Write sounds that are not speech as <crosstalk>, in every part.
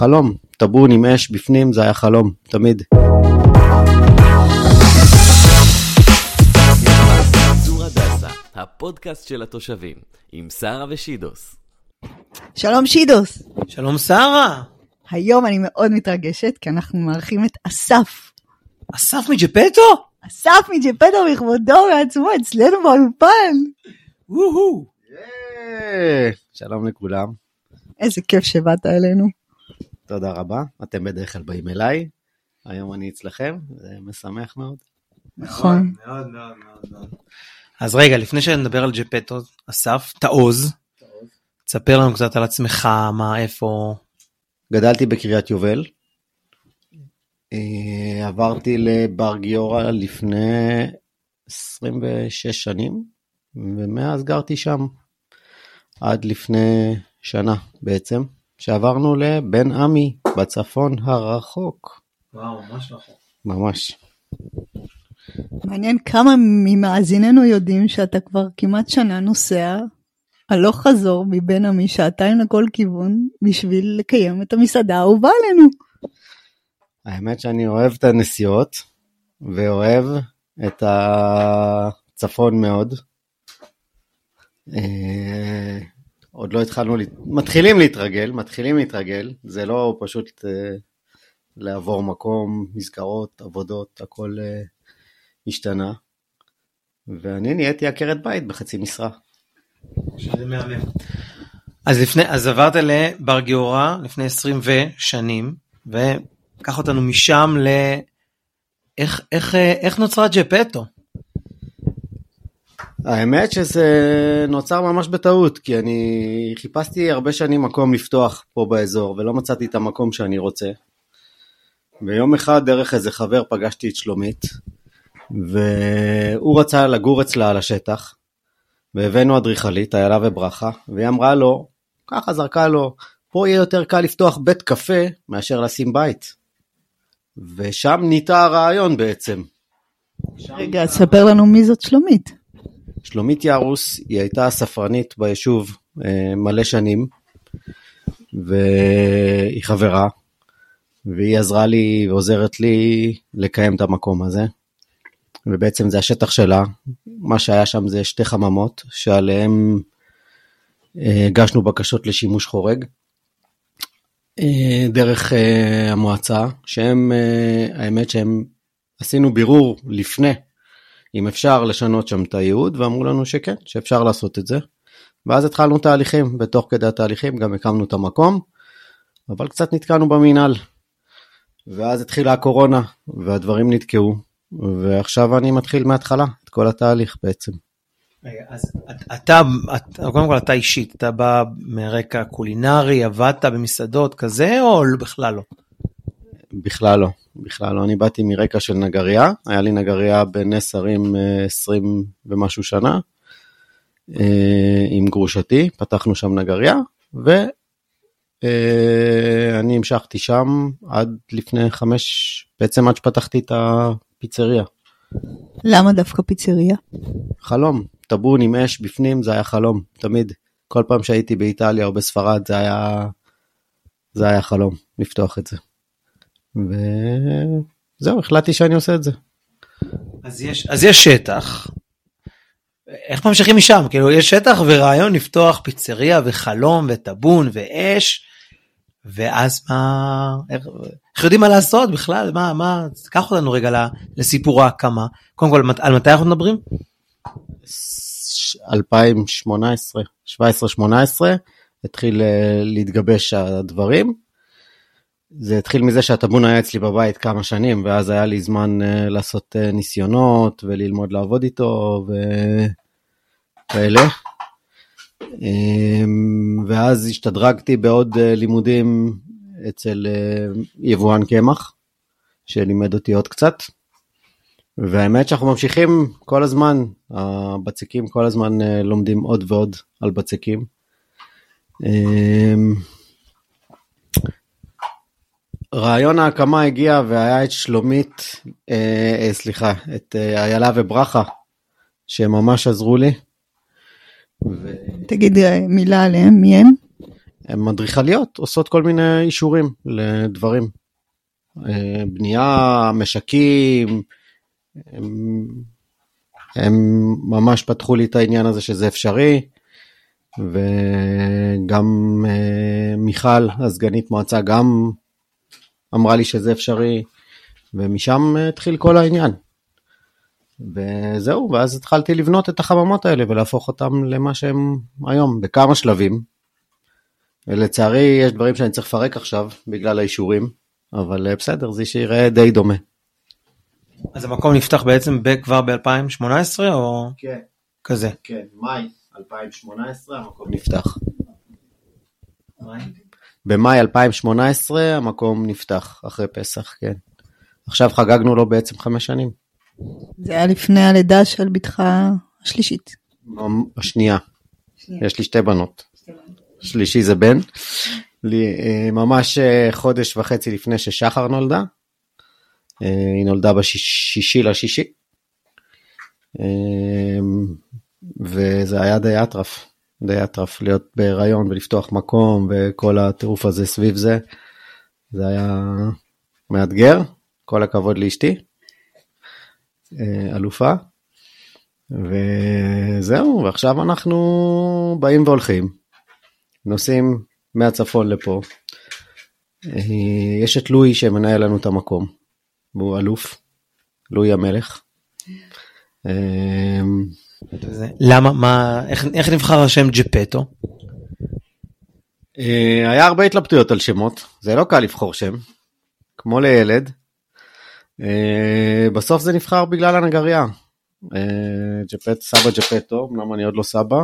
חלום, טבון עם אש בפנים זה היה חלום, תמיד. הפודקאסט של התושבים, עם שרה ושידוס. שלום שידוס. שלום שרה. היום אני מאוד מתרגשת כי אנחנו מארחים את אסף. אסף מג'פטו? אסף מג'פטו בכבודו ובעצמו אצלנו באולפן. וואו. אה, שלום לכולם, איזה כיף שבאת אלינו. תודה רבה. אתם בדרך כלל באים אליי, היום אני אצלכם, זה משמח מאוד. נכון. מאוד מאוד מאוד מאוד. אז רגע, לפני שנדבר על ג'פטו, אסף, תעוז. תספר לנו קצת על עצמך, מה, איפה. גדלתי בקריית יובל, אה, עברתי לבר גיורא לפני 26 שנים, ומאז גרתי שם עד לפני שנה בעצם, שעברנו לבן עמי בצפון הרחוק, וואו, ממש נכון. ממש. מעניין כמה ממאזיננו יודעים שאתה כבר כמעט שנה נוסע הלוך חזור מבין עמי שעתיים לכל כיוון בשביל לקיים את המסעדה האהובה עלינו. האמת שאני אוהב את הנסיעות, ואוהב את הצפון מאוד. עוד לא התחלנו, לה- מתחילים להתרגל, מתחילים להתרגל, זה לא פשוט אה, לעבור מקום, מסגרות, עבודות, הכל אה, השתנה. ואני נהייתי עקרת בית בחצי משרה. שזה מהמם. אז לפני, אז עברת לבר גיורא לפני 20 ושנים, וקח אותנו משם ל... איך, איך, אה, איך נוצרה ג'פטו? האמת שזה נוצר ממש בטעות, כי אני חיפשתי הרבה שנים מקום לפתוח פה באזור, ולא מצאתי את המקום שאני רוצה. ויום אחד דרך איזה חבר פגשתי את שלומית, והוא רצה לגור אצלה על השטח, והבאנו אדריכלית, איילה וברכה, והיא אמרה לו, ככה זרקה לו, פה יהיה יותר קל לפתוח בית קפה מאשר לשים בית. ושם ניטע הרעיון בעצם. רגע, ספר לנו מי זאת שלומית. שלומית ירוס, היא הייתה ספרנית ביישוב אה, מלא שנים, והיא חברה, והיא עזרה לי ועוזרת לי לקיים את המקום הזה. ובעצם זה השטח שלה, מה שהיה שם זה שתי חממות, שעליהן אה, הגשנו בקשות לשימוש חורג. אה, דרך אה, המועצה, שהם, אה, האמת שהם, עשינו בירור לפני אם אפשר לשנות שם את הייעוד, ואמרו לנו שכן, שאפשר לעשות את זה. ואז התחלנו תהליכים, בתוך כדי התהליכים גם הקמנו את המקום, אבל קצת נתקענו במינהל. ואז התחילה הקורונה, והדברים נתקעו, ועכשיו אני מתחיל מההתחלה, את כל התהליך בעצם. אז את- אתה, את- קודם כל אתה אישית, אתה בא מרקע קולינרי, עבדת במסעדות כזה, או בכלל לא? בכלל לא, בכלל לא. אני באתי מרקע של נגרייה, היה לי נגרייה בנס הרים אה, 20 ומשהו שנה, אה, עם גרושתי, פתחנו שם נגרייה, ואני המשכתי שם עד לפני חמש, בעצם עד שפתחתי את הפיצריה. למה דווקא פיצריה? חלום, טבון עם אש בפנים זה היה חלום, תמיד. כל פעם שהייתי באיטליה או בספרד זה היה, זה היה חלום, לפתוח את זה. וזהו, החלטתי שאני עושה את זה. אז יש, אז יש שטח. איך ממשיכים משם? כאילו יש שטח ורעיון לפתוח פיצריה וחלום וטאבון ואש, ואז מה, איך, איך יודעים מה לעשות בכלל? מה, מה, קח אותנו רגע לסיפור ההקמה. קודם כל, על מתי אנחנו מדברים? 2018, 17-18, התחיל אה, להתגבש הדברים. זה התחיל מזה שהטאבון היה אצלי בבית כמה שנים, ואז היה לי זמן אה, לעשות אה, ניסיונות וללמוד לעבוד איתו וכאלה. אמ, ואז השתדרגתי בעוד אה, לימודים אצל יבואן קמח, שלימד אותי עוד קצת. והאמת שאנחנו ממשיכים כל הזמן, הבצקים כל הזמן לומדים עוד ועוד על בצקים. רעיון ההקמה הגיע והיה את שלומית, אה, אה, סליחה, את אה, איילה וברכה, שהם ממש עזרו לי. ו... תגיד אה, מילה עליהם, מי הם? הן אדריכליות, עושות כל מיני אישורים לדברים. אה, בנייה, משקים, הם, הם ממש פתחו לי את העניין הזה שזה אפשרי, וגם אה, מיכל, הסגנית מועצה, גם אמרה לי שזה אפשרי, ומשם התחיל כל העניין. וזהו, ואז התחלתי לבנות את החממות האלה ולהפוך אותם למה שהם היום, בכמה שלבים. ולצערי יש דברים שאני צריך לפרק עכשיו בגלל האישורים, אבל אה, בסדר, זה שיראה די דומה. אז המקום נפתח בעצם כבר ב-2018 או כן, כזה? כן, מאי 2018 המקום נפתח. במאי 2018 המקום נפתח, אחרי פסח, כן. עכשיו חגגנו לו בעצם חמש שנים. זה היה לפני הלידה של בתך השלישית. השנייה, יש לי שתי בנות. שלישי זה בן. לי, אה, ממש אה, חודש וחצי לפני ששחר נולדה. אה, היא נולדה בשישי לשישי. וזה היה די אטרף, די אטרף להיות בהיריון ולפתוח מקום וכל הטירוף הזה סביב זה. זה היה מאתגר, כל הכבוד לאשתי, אלופה. וזהו, ועכשיו אנחנו באים והולכים, נוסעים מהצפון לפה. יש את לואי שמנהל לנו את המקום, והוא אלוף, לואי המלך. למה, מה, איך, איך נבחר השם ג'פטו? היה הרבה התלבטויות על שמות, זה לא קל לבחור שם, כמו לילד. בסוף זה נבחר בגלל הנגרייה. ג'פט, סבא ג'פטו, אמנם אני עוד לא סבא,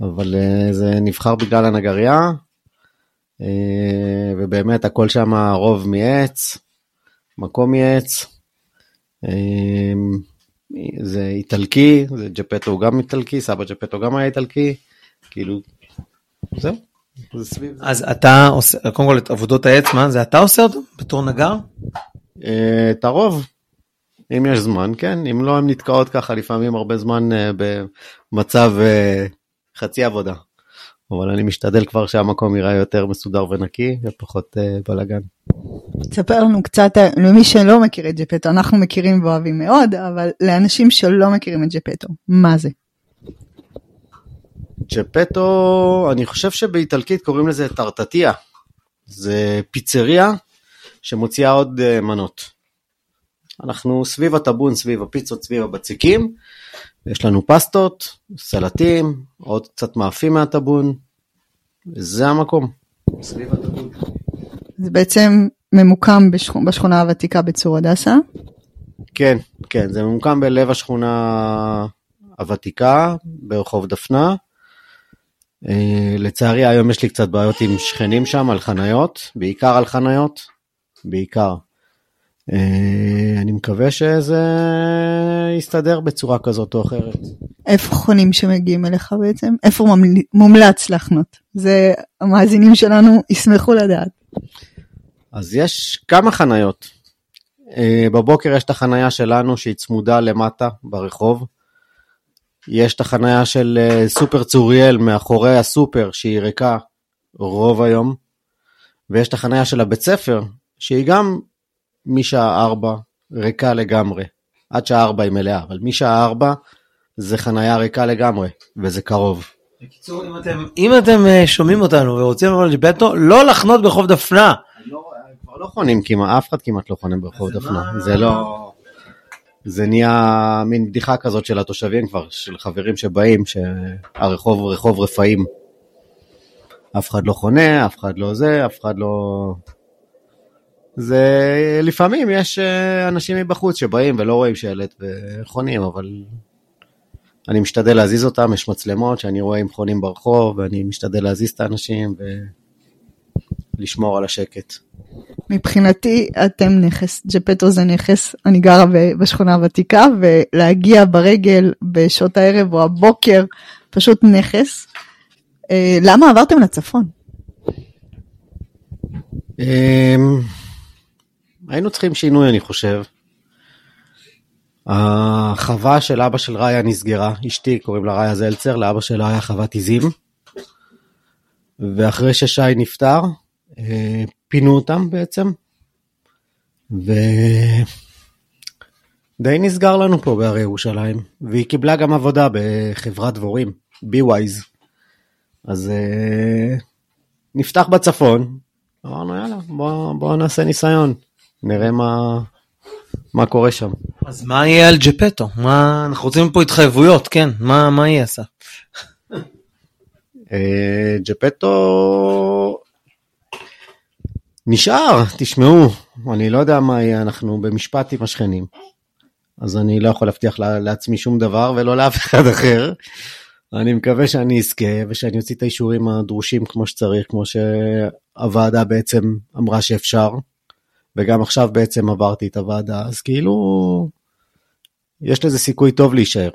אבל זה נבחר בגלל הנגרייה, ובאמת הכל שם רוב מעץ, מקום מעץ. זה איטלקי, זה ג'פטו הוא גם איטלקי, סבא ג'פטו גם היה איטלקי, כאילו, זהו, זה סביב. אז אתה עושה, קודם כל את עבודות העץ, מה זה אתה עושה אותו בתור נגר? את הרוב, אם יש זמן, כן, אם לא, הן נתקעות ככה לפעמים הרבה זמן במצב חצי עבודה. אבל אני משתדל כבר שהמקום ייראה יותר מסודר ונקי ופחות בלאגן. תספר לנו קצת, למי שלא מכיר את ג'פטו, אנחנו מכירים ואוהבים מאוד, אבל לאנשים שלא מכירים את ג'פטו, מה זה? ג'פטו, אני חושב שבאיטלקית קוראים לזה טרטטיה. זה פיצריה שמוציאה עוד מנות. אנחנו סביב הטאבון, סביב הפיצות, סביב הבציקים. יש לנו פסטות, סלטים, עוד קצת מאפים מהטאבון. זה המקום, סביב הטאבון. זה בעצם ממוקם בשכונה, בשכונה הוותיקה בצור הדסה. כן, כן, זה ממוקם בלב השכונה הוותיקה ברחוב דפנה. Uh, לצערי היום יש לי קצת בעיות עם שכנים שם על חניות, בעיקר על חניות, בעיקר. Uh, אני מקווה שזה יסתדר בצורה כזאת או אחרת. איפה חונים שמגיעים אליך בעצם? איפה. מומלץ לחנות? זה המאזינים שלנו ישמחו לדעת. אז יש כמה חניות. Uh, בבוקר יש את החניה שלנו שהיא צמודה למטה ברחוב. יש את החניה של uh, סופר צוריאל מאחורי הסופר שהיא ריקה רוב היום. ויש את החניה של הבית ספר שהיא גם משעה 4 ריקה לגמרי. עד שעה 4 היא מלאה, אבל משעה 4 זה חניה ריקה לגמרי, וזה קרוב. בקיצור, אם אתם, אם אתם שומעים אותנו ורוצים לבוא לג'פטו, לא לחנות ברחוב דפנה. לא, לא חונים כמעט, אף אחד כמעט לא חונה ברחוב דפנה. זה לא... זה נהיה מין בדיחה כזאת של התושבים כבר, של חברים שבאים, שהרחוב הוא רחוב רפאים. אף אחד לא חונה, אף אחד לא זה, אף אחד לא... זה לפעמים יש אנשים מבחוץ שבאים ולא רואים שלט וחונים, אבל אני משתדל להזיז אותם, יש מצלמות שאני רואה אם חונים ברחוב, ואני משתדל להזיז את האנשים ולשמור על השקט. מבחינתי אתם נכס, ג'פטו זה נכס, אני גרה בשכונה הוותיקה, ולהגיע ברגל בשעות הערב או הבוקר, פשוט נכס. למה עברתם לצפון? היינו צריכים שינוי, אני חושב. החווה של אבא של ראיה נסגרה, אשתי קוראים לה ראיה זלצר, לאבא שלה היה חוות עיזים. ואחרי ששי נפטר, אה, פינו אותם בעצם, ודי נסגר לנו פה בהרי ירושלים, והיא קיבלה גם עבודה בחברת דבורים, בי-ווייז. אז אה, נפתח בצפון, אמרנו יאללה, בוא, בוא נעשה ניסיון, נראה מה, מה קורה שם. אז מה יהיה על ג'פטו? מה, אנחנו רוצים פה התחייבויות, כן, מה, מה יהיה עשה? אה, ג'פטו נשאר, תשמעו, אני לא יודע מה יהיה, אנחנו במשפט עם השכנים. אז אני לא יכול להבטיח לעצמי שום דבר ולא לאף אחד אחר. אני מקווה שאני אזכה ושאני אוציא את האישורים הדרושים כמו שצריך, כמו שהוועדה בעצם אמרה שאפשר, וגם עכשיו בעצם עברתי את הוועדה, אז כאילו יש לזה סיכוי טוב להישאר.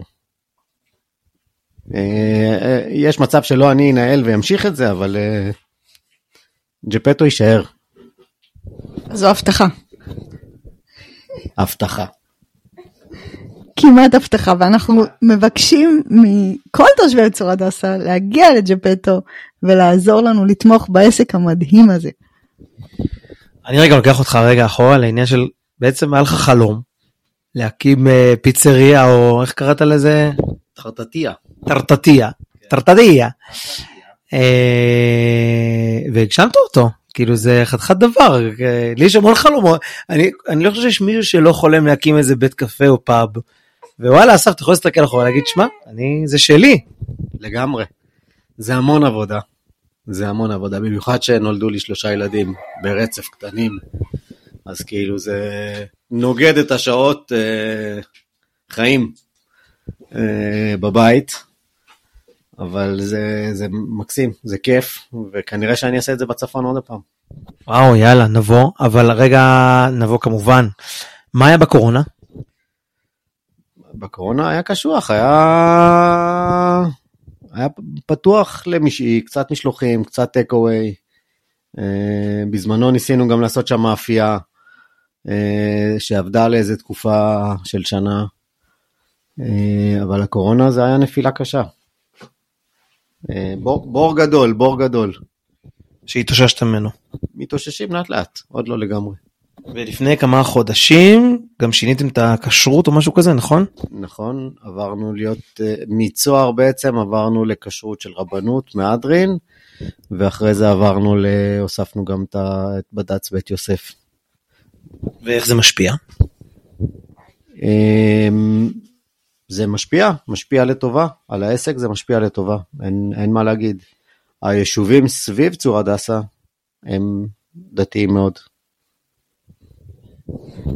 אה, אה, יש מצב שלא אני אנהל וימשיך את זה, אבל אה, ג'פטו יישאר. זו הבטחה. הבטחה. כמעט הבטחה, ואנחנו מבקשים מכל תושבי צור הדסה להגיע לג'פטו ולעזור לנו לתמוך בעסק המדהים הזה. אני רגע לוקח אותך רגע אחורה לעניין של בעצם היה לך חלום להקים פיצריה או איך קראת לזה? חרטטיה. טרטטיה, טרטטיה. והגשמת אותו, כאילו זה חתיכת דבר, לי יש המון חלומות, אני, אני לא חושב שיש מישהו שלא חולם להקים איזה בית קפה או פאב, ווואלה אסף אתה יכול להסתכל אחורה ולהגיד שמע, אני, זה שלי. לגמרי, זה המון עבודה, זה המון עבודה, במיוחד שנולדו לי שלושה ילדים ברצף קטנים, אז כאילו זה נוגד את השעות אה, חיים אה, בבית. אבל זה, זה מקסים, זה כיף, וכנראה שאני אעשה את זה בצפון עוד פעם. וואו, יאללה, נבוא, אבל רגע נבוא כמובן. מה היה בקורונה? בקורונה היה קשוח, היה, היה פתוח למישהי, קצת משלוחים, קצת טק אווי. אה, בזמנו ניסינו גם לעשות שם מאפייה אה, שעבדה לאיזה תקופה של שנה, אה, אבל הקורונה זה היה נפילה קשה. אה, בור, בור גדול, בור גדול. שהתאוששת ממנו. מתאוששים לאט לאט, עוד לא לגמרי. ולפני כמה חודשים גם שיניתם את הכשרות או משהו כזה, נכון? נכון, עברנו להיות, אה, מצוהר בעצם עברנו לכשרות של רבנות מהדרין, ואחרי זה עברנו, הוספנו גם את בד"ץ בית יוסף. ואיך זה משפיע? זה משפיע, משפיע לטובה, על העסק זה משפיע לטובה, אין, אין מה להגיד. היישובים סביב צור הדסה הם דתיים מאוד.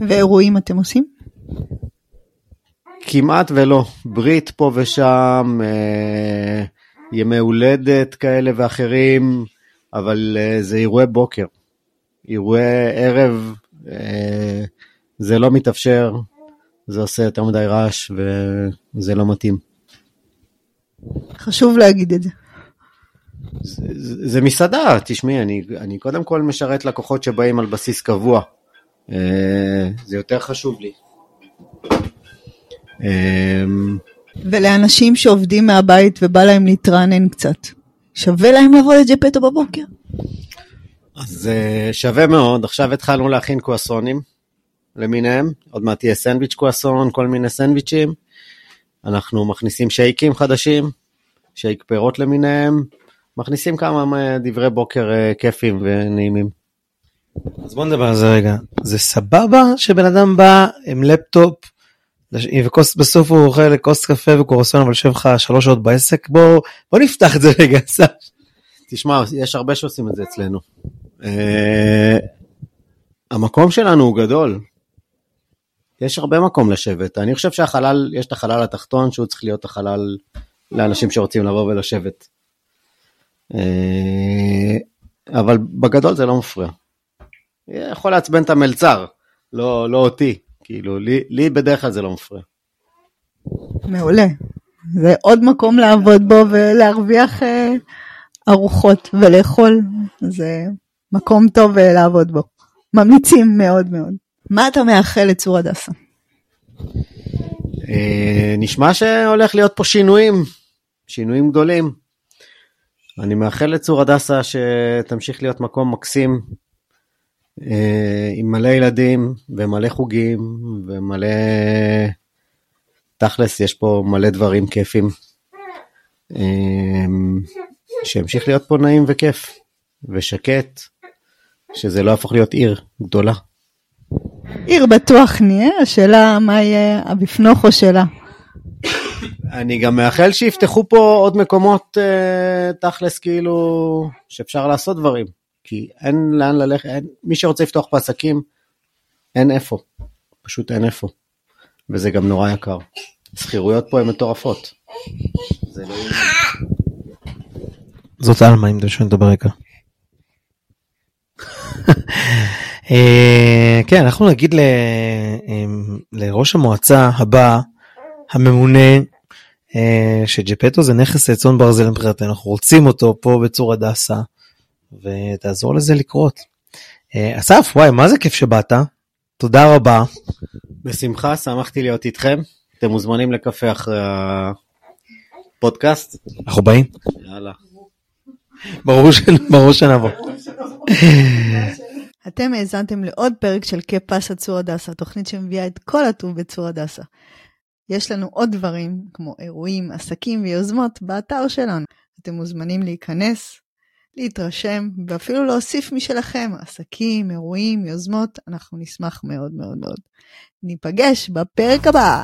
ואירועים אתם עושים? כמעט ולא, ברית פה ושם, אה, ימי הולדת כאלה ואחרים, אבל אה, זה אירועי בוקר. אירועי ערב, אה, זה לא מתאפשר, זה עושה יותר מדי רעש וזה לא מתאים. חשוב להגיד את זה. זה, זה, זה מסעדה, תשמעי, אני, אני קודם כל משרת לקוחות שבאים על בסיס קבוע. אה, זה יותר חשוב לי. אה, ולאנשים שעובדים מהבית ובא להם להתרענן קצת, שווה להם לבוא לג'פטו בבוקר? אז שווה מאוד, עכשיו התחלנו להכין קואסונים. למיניהם, עוד מעט יהיה סנדוויץ' קואסון, כל מיני סנדוויצ'ים. אנחנו מכניסים שייקים חדשים, שייק פירות למיניהם, מכניסים כמה דברי בוקר אה, כיפים ונעימים. אז בוא נדבר על זה רגע. זה סבבה שבן אדם בא עם לפטופ, וכוס בסוף הוא אוכל כוס קפה וקורסון אבל יושב לך שלוש שעות בעסק בוא בוא נפתח את זה רגע סף. תשמע יש הרבה שעושים את זה אצלנו. Uh, המקום שלנו הוא גדול יש הרבה מקום לשבת. אני חושב שהחלל, יש את החלל התחתון שהוא צריך להיות החלל לאנשים שרוצים לבוא ולשבת. אה, אבל בגדול זה לא מפריע. יכול לעצבן את המלצר, לא, לא אותי. כאילו, לי, לי בדרך כלל זה לא מפריע. מעולה. זה עוד מקום לעבוד בו ולהרוויח אה, ארוחות ולאכול. זה מקום טוב אה, לעבוד בו. ממליצים מאוד מאוד. מה אתה מאחל לצור הדסה? אה, נשמע שהולך להיות פה שינויים, שינויים גדולים. אני מאחל לצור הדסה שתמשיך להיות מקום מקסים, אה, עם מלא ילדים ומלא חוגים ומלא... תכלס, יש פה מלא דברים כיפים. אה, שימשיך להיות פה נעים וכיף ושקט, שזה לא יהפוך להיות עיר גדולה. עיר בטוח נהיה, השאלה מה יהיה הבפנוכו שלה. אני גם מאחל שיפתחו פה עוד מקומות אה, תכלס כאילו שאפשר לעשות דברים כי אין לאן ללכת אין, מי שרוצה לפתוח פה עסקים אין איפה פשוט אין איפה וזה גם נורא יקר. שכירויות פה הן מטורפות. זה לא... זאת עלמה אם אתה שואל אותו ברקע. אה, כן אנחנו נגיד ל- אה, לראש המועצה הבא הממונה אה, שג'פטו זה נכס צאן ברזל מבחינתנו אנחנו רוצים אותו פה בצור הדסה ותעזור לזה לקרות. אה, אסף וואי מה זה כיף שבאת תודה רבה בשמחה שמחתי להיות איתכם אתם מוזמנים לקפה אחרי הפודקאסט. אנחנו באים יאללה. ברור שנבוא. <laughs> אתם האזנתם לעוד פרק של כפסה צור הדסה, תוכנית שמביאה את כל הטוב בצור הדסה. יש לנו עוד דברים, כמו אירועים, עסקים ויוזמות, באתר שלנו. אתם מוזמנים להיכנס, להתרשם, ואפילו להוסיף משלכם, עסקים, אירועים, יוזמות, אנחנו נשמח מאוד מאוד מאוד. ניפגש בפרק הבא!